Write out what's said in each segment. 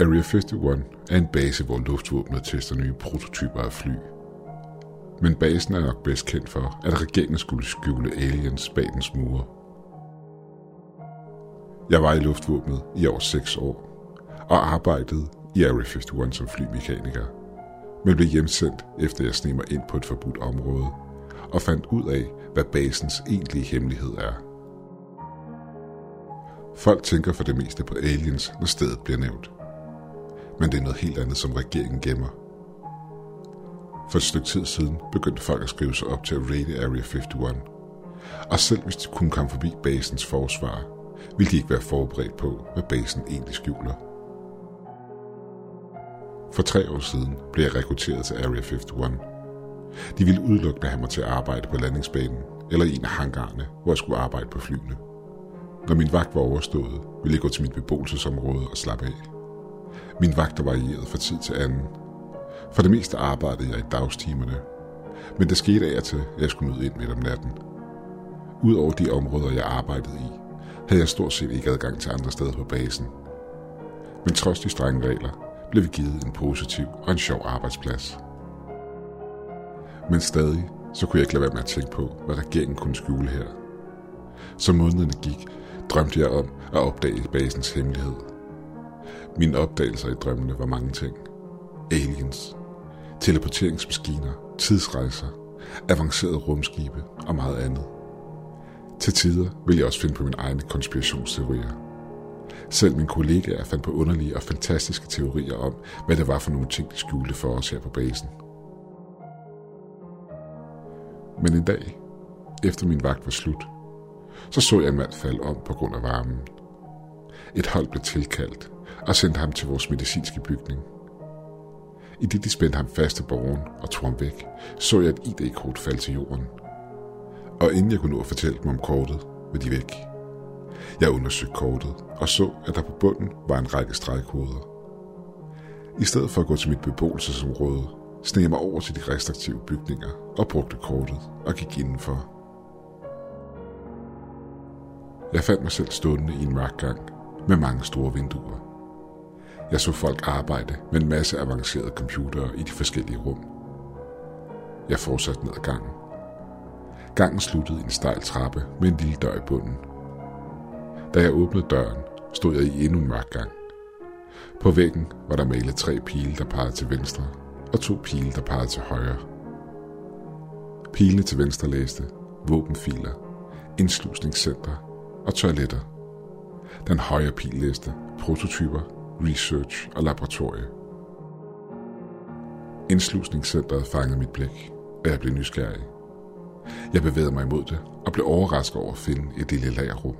Area 51 er en base, hvor luftvåbnet tester nye prototyper af fly. Men basen er nok bedst kendt for, at regeringen skulle skjule aliens bag dens mure. Jeg var i luftvåbnet i over 6 år og arbejdede i Area 51 som flymekaniker, men blev hjemsendt efter jeg sneg mig ind på et forbudt område og fandt ud af, hvad basens egentlige hemmelighed er. Folk tænker for det meste på aliens, når stedet bliver nævnt. Men det er noget helt andet, som regeringen gemmer. For et stykke tid siden begyndte folk at skrive sig op til at raide Area 51. Og selv hvis de kunne komme forbi basens forsvar, ville de ikke være forberedt på, hvad basen egentlig skjuler. For tre år siden blev jeg rekrutteret til Area 51. De ville udelukkende have mig til at arbejde på landingsbanen, eller i en af hangarerne, hvor jeg skulle arbejde på flyene. Når min vagt var overstået, ville jeg gå til mit beboelsesområde og slappe af. Min vagt varierede fra tid til anden. For det meste arbejdede jeg i dagstimerne, men det skete af og til, at jeg skulle møde ind midt om natten. Udover de områder, jeg arbejdede i, havde jeg stort set ikke adgang til andre steder på basen. Men trods de strenge regler, blev vi givet en positiv og en sjov arbejdsplads. Men stadig, så kunne jeg ikke lade være med at tænke på, hvad regeringen kunne skjule her. Som månederne gik, drømte jeg om at opdage basens hemmelighed. Mine opdagelser i drømmene var mange ting. Aliens, teleporteringsmaskiner, tidsrejser, avancerede rumskibe og meget andet. Til tider ville jeg også finde på mine egne konspirationsteorier. Selv mine kollegaer fandt på underlige og fantastiske teorier om, hvad det var for nogle ting, de skjulte for os her på basen. Men en dag, efter min vagt var slut, så så jeg en mand falde om på grund af varmen. Et hold blev tilkaldt og sendte ham til vores medicinske bygning. I det de spændte ham fast til borgen og tog ham væk, så jeg et ID-kort falde til jorden. Og inden jeg kunne nå at fortælle dem om kortet, var de væk. Jeg undersøgte kortet og så, at der på bunden var en række stregkoder. I stedet for at gå til mit beboelsesområde, sneg jeg mig over til de restriktive bygninger og brugte kortet og gik indenfor. Jeg fandt mig selv stående i en mørk gang med mange store vinduer. Jeg så folk arbejde med en masse avancerede computere i de forskellige rum. Jeg fortsatte ned ad gangen. Gangen sluttede i en stejl trappe med en lille dør i bunden. Da jeg åbnede døren, stod jeg i endnu en mørk gang. På væggen var der malet tre pile, der pegede til venstre, og to pile, der pegede til højre. Pilene til venstre læste våbenfiler, indslusningscenter og toiletter. Den højre pil læste prototyper, research og laboratorie. Indslusningscenteret fangede mit blik, og jeg blev nysgerrig. Jeg bevægede mig imod det og blev overrasket over at finde et lille lagerrum.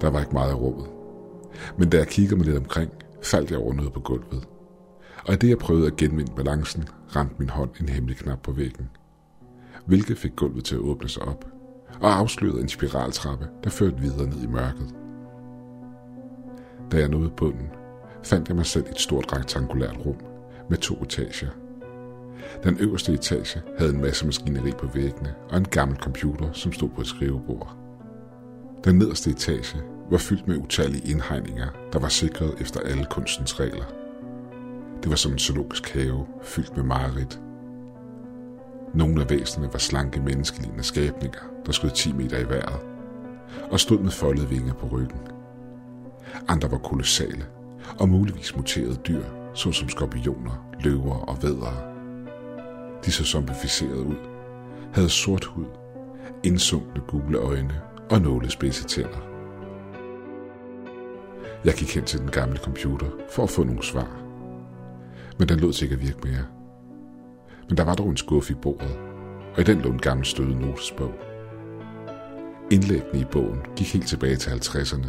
Der var ikke meget af rummet. Men da jeg kiggede mig lidt omkring, faldt jeg over noget på gulvet. Og i det jeg prøvede at genvinde balancen, ramte min hånd en hemmelig knap på væggen. Hvilket fik gulvet til at åbne sig op, og afslørede en spiraltrappe, der førte videre ned i mørket. Da jeg nåede bunden, fandt jeg mig selv i et stort rektangulært rum med to etager. Den øverste etage havde en masse maskineri på væggene og en gammel computer, som stod på et skrivebord. Den nederste etage var fyldt med utallige indhegninger, der var sikret efter alle kunstens regler. Det var som en zoologisk have, fyldt med mareridt. Nogle af væsenerne var slanke menneskelignende skabninger, der skød 10 meter i vejret, og stod med foldede vinger på ryggen. Andre var kolossale, og muligvis muterede dyr, såsom skorpioner, løver og vædere. De så zombificerede ud, havde sort hud, indsunkne gule øjne og nålespidse tænder. Jeg gik hen til den gamle computer for at få nogle svar. Men den lod sig ikke at virke mere. Men der var dog en skuffe i bordet, og i den lå en gammel støde notesbog. Indlæggene i bogen gik helt tilbage til 50'erne,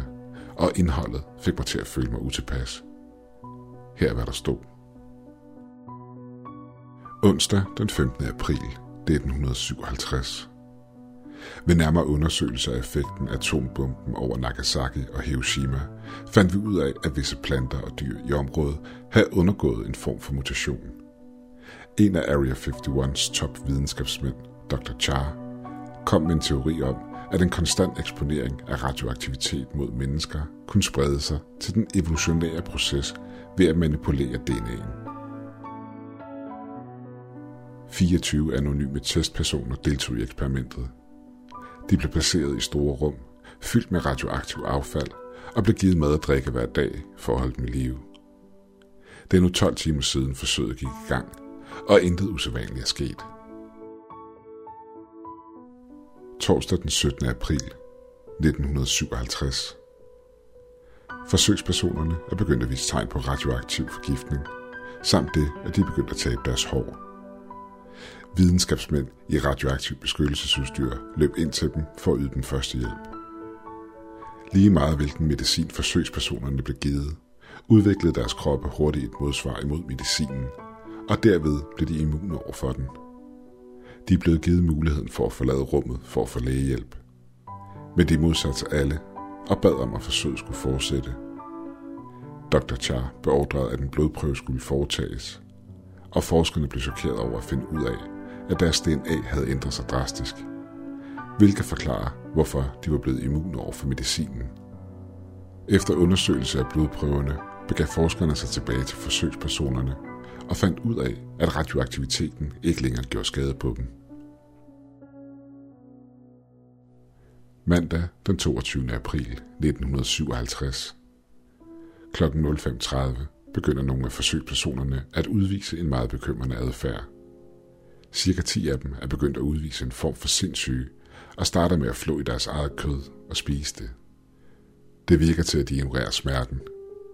og indholdet fik mig til at føle mig utilpas. Her er hvad der stod. Onsdag den 15. april 1957 ved nærmere undersøgelser af effekten af atombomben over Nagasaki og Hiroshima, fandt vi ud af, at visse planter og dyr i området havde undergået en form for mutation. En af Area 51's top videnskabsmænd, Dr. Char, kom med en teori om, at en konstant eksponering af radioaktivitet mod mennesker kunne sprede sig til den evolutionære proces ved at manipulere DNA'en. 24 anonyme testpersoner deltog i eksperimentet. De blev placeret i store rum, fyldt med radioaktiv affald, og blev givet mad og drikke hver dag for at holde dem i live. Det er nu 12 timer siden forsøget gik i gang, og intet usædvanligt er sket. Torsdag den 17. april 1957. Forsøgspersonerne er begyndt at vise tegn på radioaktiv forgiftning, samt det, at de er begyndt at tabe deres hår. Videnskabsmænd i radioaktiv beskyttelsesudstyr løb ind til dem for at yde den første hjælp. Lige meget hvilken medicin forsøgspersonerne blev givet, udviklede deres kroppe hurtigt et modsvar imod medicinen, og derved blev de immune over for den. De er blevet givet muligheden for at forlade rummet for at få lægehjælp. Men de modsatte sig alle og bad om, at forsøget skulle fortsætte. Dr. Char beordrede, at en blodprøve skulle foretages, og forskerne blev chokeret over at finde ud af, at deres DNA havde ændret sig drastisk, hvilket forklarer, hvorfor de var blevet immune over for medicinen. Efter undersøgelse af blodprøverne begav forskerne sig tilbage til forsøgspersonerne og fandt ud af, at radioaktiviteten ikke længere gjorde skade på dem. Mandag den 22. april 1957. Kl. 05.30 begynder nogle af forsøgspersonerne at udvise en meget bekymrende adfærd. Cirka 10 af dem er begyndt at udvise en form for sindssyge og starter med at flå i deres eget kød og spise det. Det virker til, at de ignorerer smerten,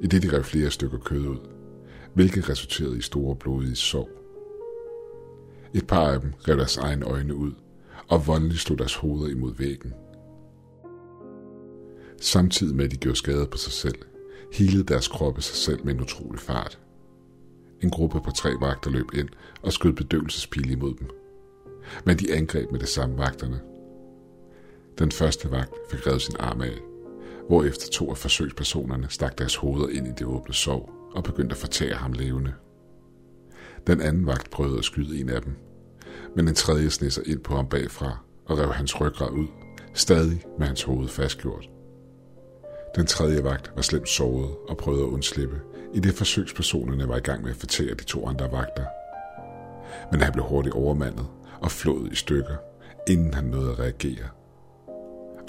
i det de rev flere stykker kød ud, hvilket resulterede i store blodige sår. Et par af dem rev deres egne øjne ud, og voldeligt slog deres hoveder imod væggen. Samtidig med at de gjorde skade på sig selv, hilede deres kroppe sig selv med en utrolig fart. En gruppe på tre vagter løb ind og skød bedøvelsespil imod dem. Men de angreb med det samme vagterne. Den første vagt fik revet sin arm af, hvorefter to af forsøgspersonerne stak deres hoveder ind i det åbne sov og begyndte at fortære ham levende. Den anden vagt prøvede at skyde en af dem, men en tredje sned sig ind på ham bagfra og rev hans ryggrad ud, stadig med hans hoved fastgjort. Den tredje vagt var slemt såret og prøvede at undslippe, i det forsøgspersonerne var i gang med at fortære de to andre vagter. Men han blev hurtigt overmandet og flået i stykker, inden han nåede at reagere.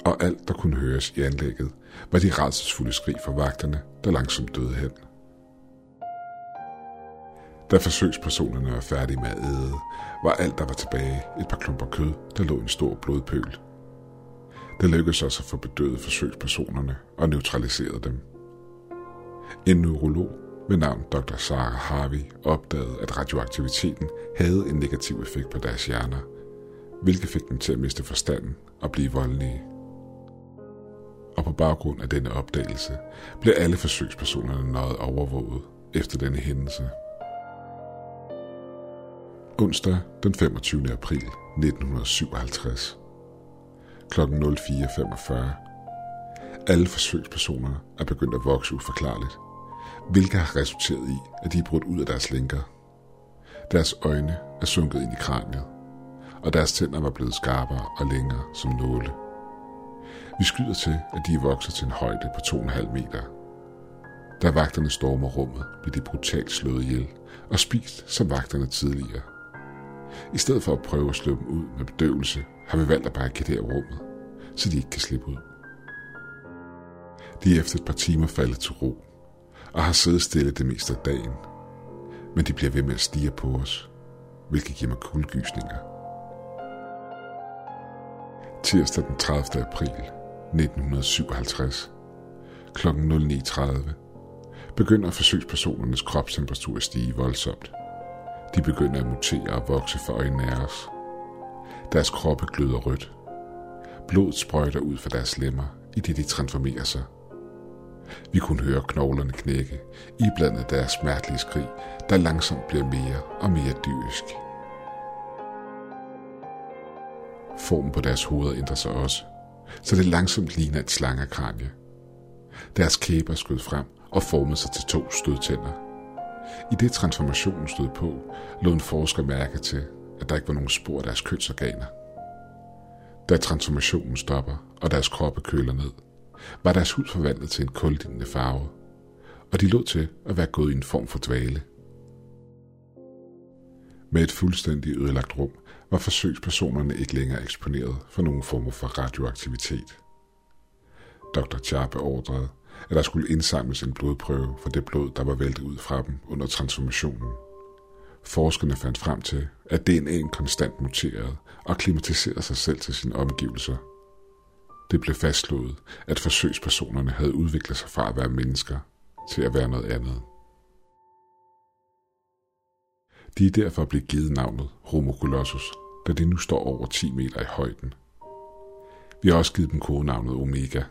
Og alt, der kunne høres i anlægget, var de rædselsfulde skrig fra vagterne, der langsomt døde hen. Da forsøgspersonerne var færdige med at æde, var alt, der var tilbage, et par klumper kød, der lå i en stor blodpøl. Det lykkedes også at få bedøvet forsøgspersonerne og neutraliseret dem. En neurolog med navn Dr. Sarah Harvey opdagede, at radioaktiviteten havde en negativ effekt på deres hjerner, hvilket fik dem til at miste forstanden og blive voldelige. Og på baggrund af denne opdagelse blev alle forsøgspersonerne nøjet overvåget efter denne hændelse. Onsdag den 25. april 1957 kl. 04.45. Alle forsøgspersoner er begyndt at vokse uforklarligt, hvilket har resulteret i, at de er brudt ud af deres lænker. Deres øjne er sunket ind i kraniet, og deres tænder var blevet skarpere og længere som nåle. Vi skyder til, at de er vokset til en højde på 2,5 meter. Da vagterne stormer rummet, bliver de brutalt slået ihjel og spist som vagterne tidligere. I stedet for at prøve at slå dem ud med bedøvelse, har vi valgt at barrikadere rummet, så de ikke kan slippe ud. De er efter et par timer faldet til ro, og har siddet stille det meste af dagen, men de bliver ved med at stige på os, hvilket giver mig kuldegysninger. Tirsdag den 30. april 1957 kl. 09.30 begynder forsøgspersonernes kropstemperatur at stige voldsomt. De begynder at mutere og vokse for øjnene af os. Deres kroppe gløder rødt. Blod sprøjter ud fra deres lemmer, i det de transformerer sig. Vi kunne høre knoglerne knække, iblandet deres smertelige skrig, der langsomt bliver mere og mere dyrisk. Formen på deres hoveder ændrer sig også, så det langsomt ligner et slangekranje. Deres kæber skød frem og formede sig til to stødtænder. I det transformationen stod på, lå en forsker mærke til, at der ikke var nogen spor af deres kønsorganer. Da transformationen stopper, og deres kroppe køler ned, var deres hud forvandlet til en kullignende farve, og de lå til at være gået i en form for dvale. Med et fuldstændig ødelagt rum var forsøgspersonerne ikke længere eksponeret for nogen form for radioaktivitet. Dr. Char beordrede, at der skulle indsamles en blodprøve for det blod, der var væltet ud fra dem under transformationen. Forskerne fandt frem til, at DNA'en konstant muterede og klimatiserede sig selv til sine omgivelser. Det blev fastslået, at forsøgspersonerne havde udviklet sig fra at være mennesker til at være noget andet. De er derfor blevet givet navnet Homo colossus, da de nu står over 10 meter i højden. Vi har også givet dem kodenavnet Omega.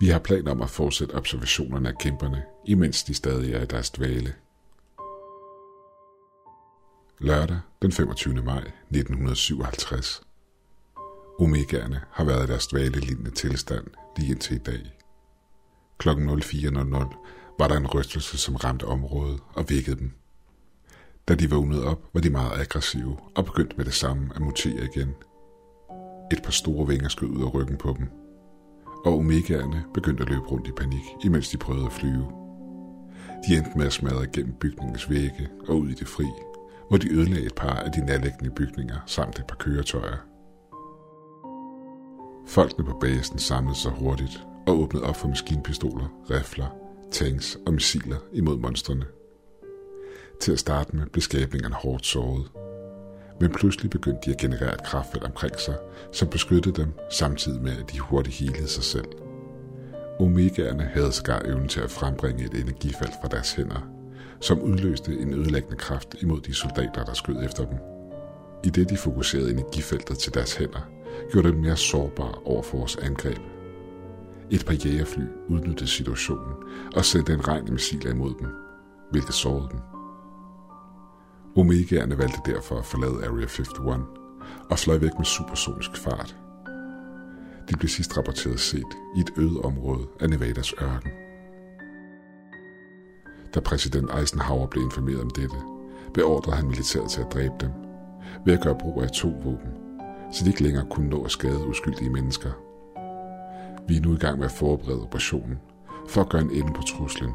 Vi har planer om at fortsætte observationerne af kæmperne, imens de stadig er i deres dvale. Lørdag den 25. maj 1957. Omegaerne har været i deres dvalelignende tilstand lige indtil i dag. Klokken 04.00 var der en rystelse, som ramte området og vækkede dem. Da de vågnede op, var de meget aggressive og begyndte med det samme at mutere igen. Et par store vinger skød ud af ryggen på dem, og omegaerne begyndte at løbe rundt i panik, imens de prøvede at flyve. De endte med at smadre gennem bygningens vægge og ud i det fri, hvor de ødelagde et par af de nærliggende bygninger samt et par køretøjer. Folkene på basen samlede sig hurtigt og åbnede op for maskinpistoler, rifler, tanks og missiler imod monstrene. Til at starte med blev skabningerne hårdt såret. Men pludselig begyndte de at generere et kraftfelt omkring sig, som beskyttede dem, samtidig med at de hurtigt helede sig selv. Omegaerne havde skar evnen til at frembringe et energifelt fra deres hænder, som udløste en ødelæggende kraft imod de soldater, der skød efter dem. I det de fokuserede energifeltet til deres hænder, gjorde dem mere sårbare over for vores angreb. Et par jægerfly udnyttede situationen og sendte en regn af missiler imod dem, hvilket sårede dem. Omegaerne valgte derfor at forlade Area 51 og fløj væk med supersonisk fart. De blev sidst rapporteret set i et øde område af Nevadas ørken. Da præsident Eisenhower blev informeret om dette, beordrede han militæret til at dræbe dem, ved at gøre brug af atomvåben, så de ikke længere kunne nå at skade uskyldige mennesker. Vi er nu i gang med at forberede operationen, for at gøre en ende på truslen.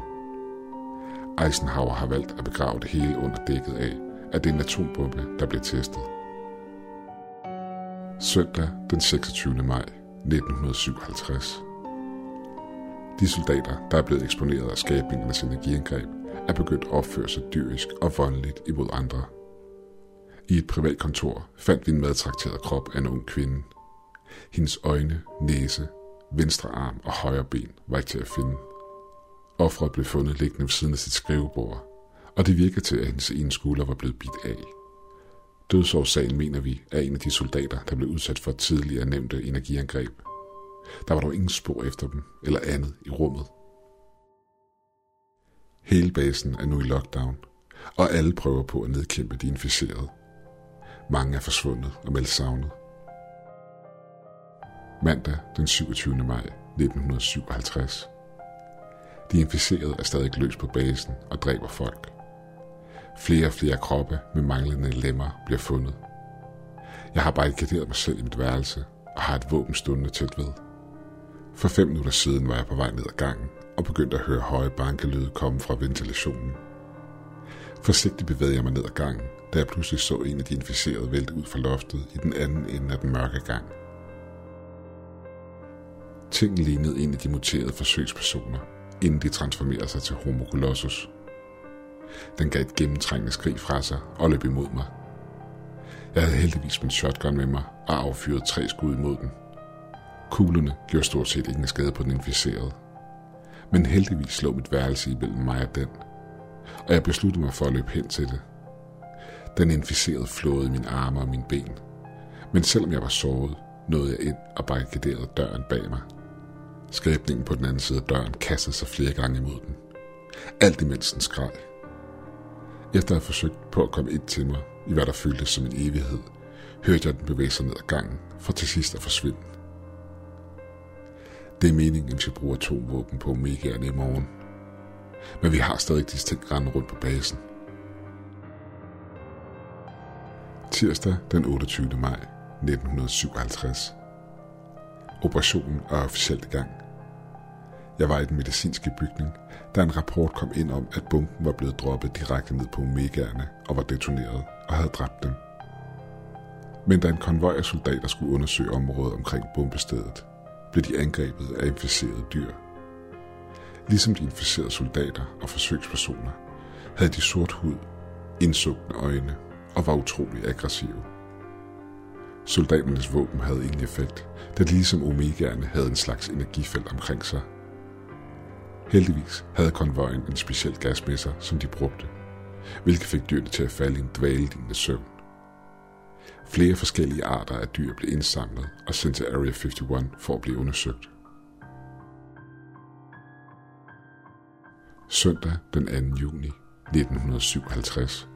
Eisenhower har valgt at begrave det hele under dækket af, at det er en atombombe, der bliver testet. Søndag den 26. maj 1957. De soldater, der er blevet eksponeret af skabningernes energiangreb, er begyndt at opføre sig dyrisk og voldeligt imod andre. I et privat kontor fandt vi en madtrakteret krop af en ung kvinde. Hendes øjne, næse, venstre arm og højre ben var ikke til at finde. Offeret blev fundet liggende ved siden af sit skrivebord, og det virkede til, at hendes ene skulder var blevet bidt af. Dødsårsagen mener vi er en af de soldater, der blev udsat for tidligere nævnte energiangreb. Der var dog ingen spor efter dem eller andet i rummet. Hele basen er nu i lockdown, og alle prøver på at nedkæmpe de inficerede. Mange er forsvundet og meldt savnet. Mandag den 27. maj 1957. De inficerede er stadig løs på basen og dræber folk. Flere og flere kroppe med manglende lemmer bliver fundet. Jeg har barrikaderet mig selv i mit værelse og har et våben stående tæt ved. For fem minutter siden var jeg på vej ned ad gangen og begyndte at høre høje bankelyde komme fra ventilationen. Forsigtigt bevægede jeg mig ned ad gangen, da jeg pludselig så en af de inficerede vælte ud fra loftet i den anden ende af den mørke gang. Ting lignede en af de muterede forsøgspersoner, inden de transformerede sig til Homo colossus. Den gav et gennemtrængende skrig fra sig og løb imod mig. Jeg havde heldigvis min shotgun med mig og affyrede tre skud imod den. Kuglerne gjorde stort set ingen skade på den inficerede. Men heldigvis slog mit værelse imellem mig og den, og jeg besluttede mig for at løbe hen til det. Den inficerede flåede min mine arme og mine ben, men selvom jeg var såret, nåede jeg ind og barrikaderede døren bag mig. Skræbningen på den anden side af døren kastede sig flere gange imod den. Alt imens den skreg. Efter at have forsøgt på at komme ind til mig, i hvad der føltes som en evighed, hørte jeg den bevæge sig ned ad gangen, for til sidst at forsvinde. Det er meningen, at vi skal bruge atomvåben på Omegaerne i morgen. Men vi har stadig disse ting rende rundt på basen. Tirsdag den 28. maj 1957. Operationen er officielt i gang. Jeg var i den medicinske bygning, da en rapport kom ind om, at bomben var blevet droppet direkte ned på Omegaerne og var detoneret og havde dræbt dem. Men da en konvoj af soldater skulle undersøge området omkring bombestedet, blev de angrebet af inficerede dyr. Ligesom de inficerede soldater og forsøgspersoner, havde de sort hud, indsukkende øjne og var utrolig aggressive. Soldaternes våben havde ingen effekt, da de ligesom Omegaerne havde en slags energifelt omkring sig. Heldigvis havde konvojen en speciel gas med sig, som de brugte, hvilket fik dyrene til at falde i en dvalelignende søvn. Flere forskellige arter af dyr blev indsamlet og sendt til Area 51 for at blive undersøgt. Søndag den 2. juni 1957.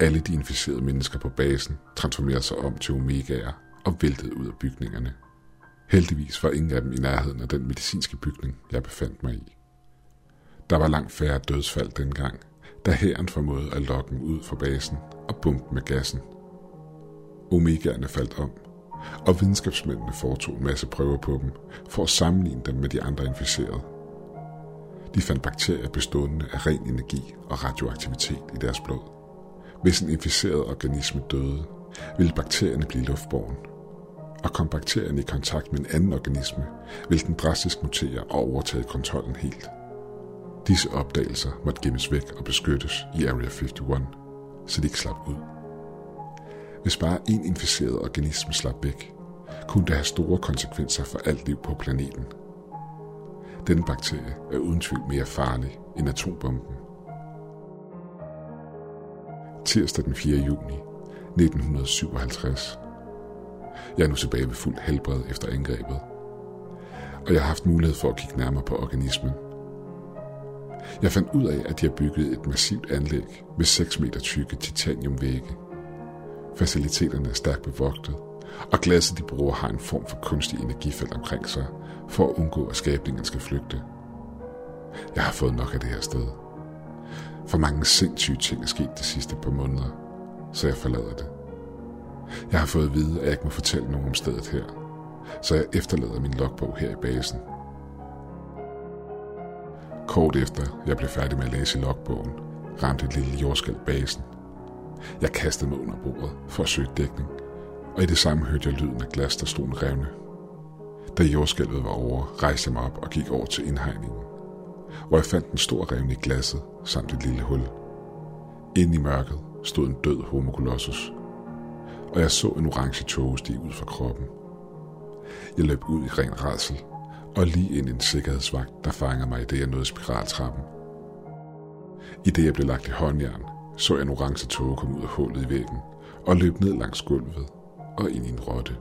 Alle de inficerede mennesker på basen transformerede sig om til omegaer og væltede ud af bygningerne. Heldigvis var ingen af dem i nærheden af den medicinske bygning, jeg befandt mig i. Der var langt færre dødsfald dengang, da hæren formåede at lokke dem ud fra basen og bombe med gassen. Omegaerne faldt om, og videnskabsmændene foretog en masse prøver på dem for at sammenligne dem med de andre inficerede. De fandt bakterier bestående af ren energi og radioaktivitet i deres blod. Hvis en inficeret organisme døde, ville bakterierne blive luftborgen. Og kom bakterien i kontakt med en anden organisme, vil den drastisk mutere og overtage kontrollen helt. Disse opdagelser måtte gemmes væk og beskyttes i Area 51, så de ikke slap ud. Hvis bare en inficeret organisme slap væk, kunne det have store konsekvenser for alt liv på planeten. Denne bakterie er uden tvivl mere farlig end atombomben. Tirsdag den 4. juni 1957. Jeg er nu tilbage ved fuld helbred efter angrebet, og jeg har haft mulighed for at kigge nærmere på organismen. Jeg fandt ud af, at de har bygget et massivt anlæg med 6 meter tykke titaniumvægge – Faciliteterne er stærkt bevogtet, og glasset de bruger har en form for kunstig energifelt omkring sig, for at undgå at skabningen skal flygte. Jeg har fået nok af det her sted. For mange sindssyge ting er sket de sidste par måneder, så jeg forlader det. Jeg har fået at vide, at jeg ikke må fortælle nogen om stedet her, så jeg efterlader min logbog her i basen. Kort efter jeg blev færdig med at læse logbogen, ramte et lille jordskæld basen – jeg kastede mig under bordet for at søge dækning, og i det samme hørte jeg lyden af glas, der stod en revne. Da jordskælvet var over, rejste jeg mig op og gik over til indhegningen, hvor jeg fandt en stor revne i glasset samt et lille hul. Inde i mørket stod en død homokolossus, og jeg så en orange tåge stige ud fra kroppen. Jeg løb ud i ren rædsel, og lige ind i en sikkerhedsvagt, der fangede mig i det, jeg nåede spiraltrappen. I det, jeg blev lagt i håndjern, så jeg en orange tåge komme ud af hullet i væggen og løb ned langs gulvet og ind i en rotte.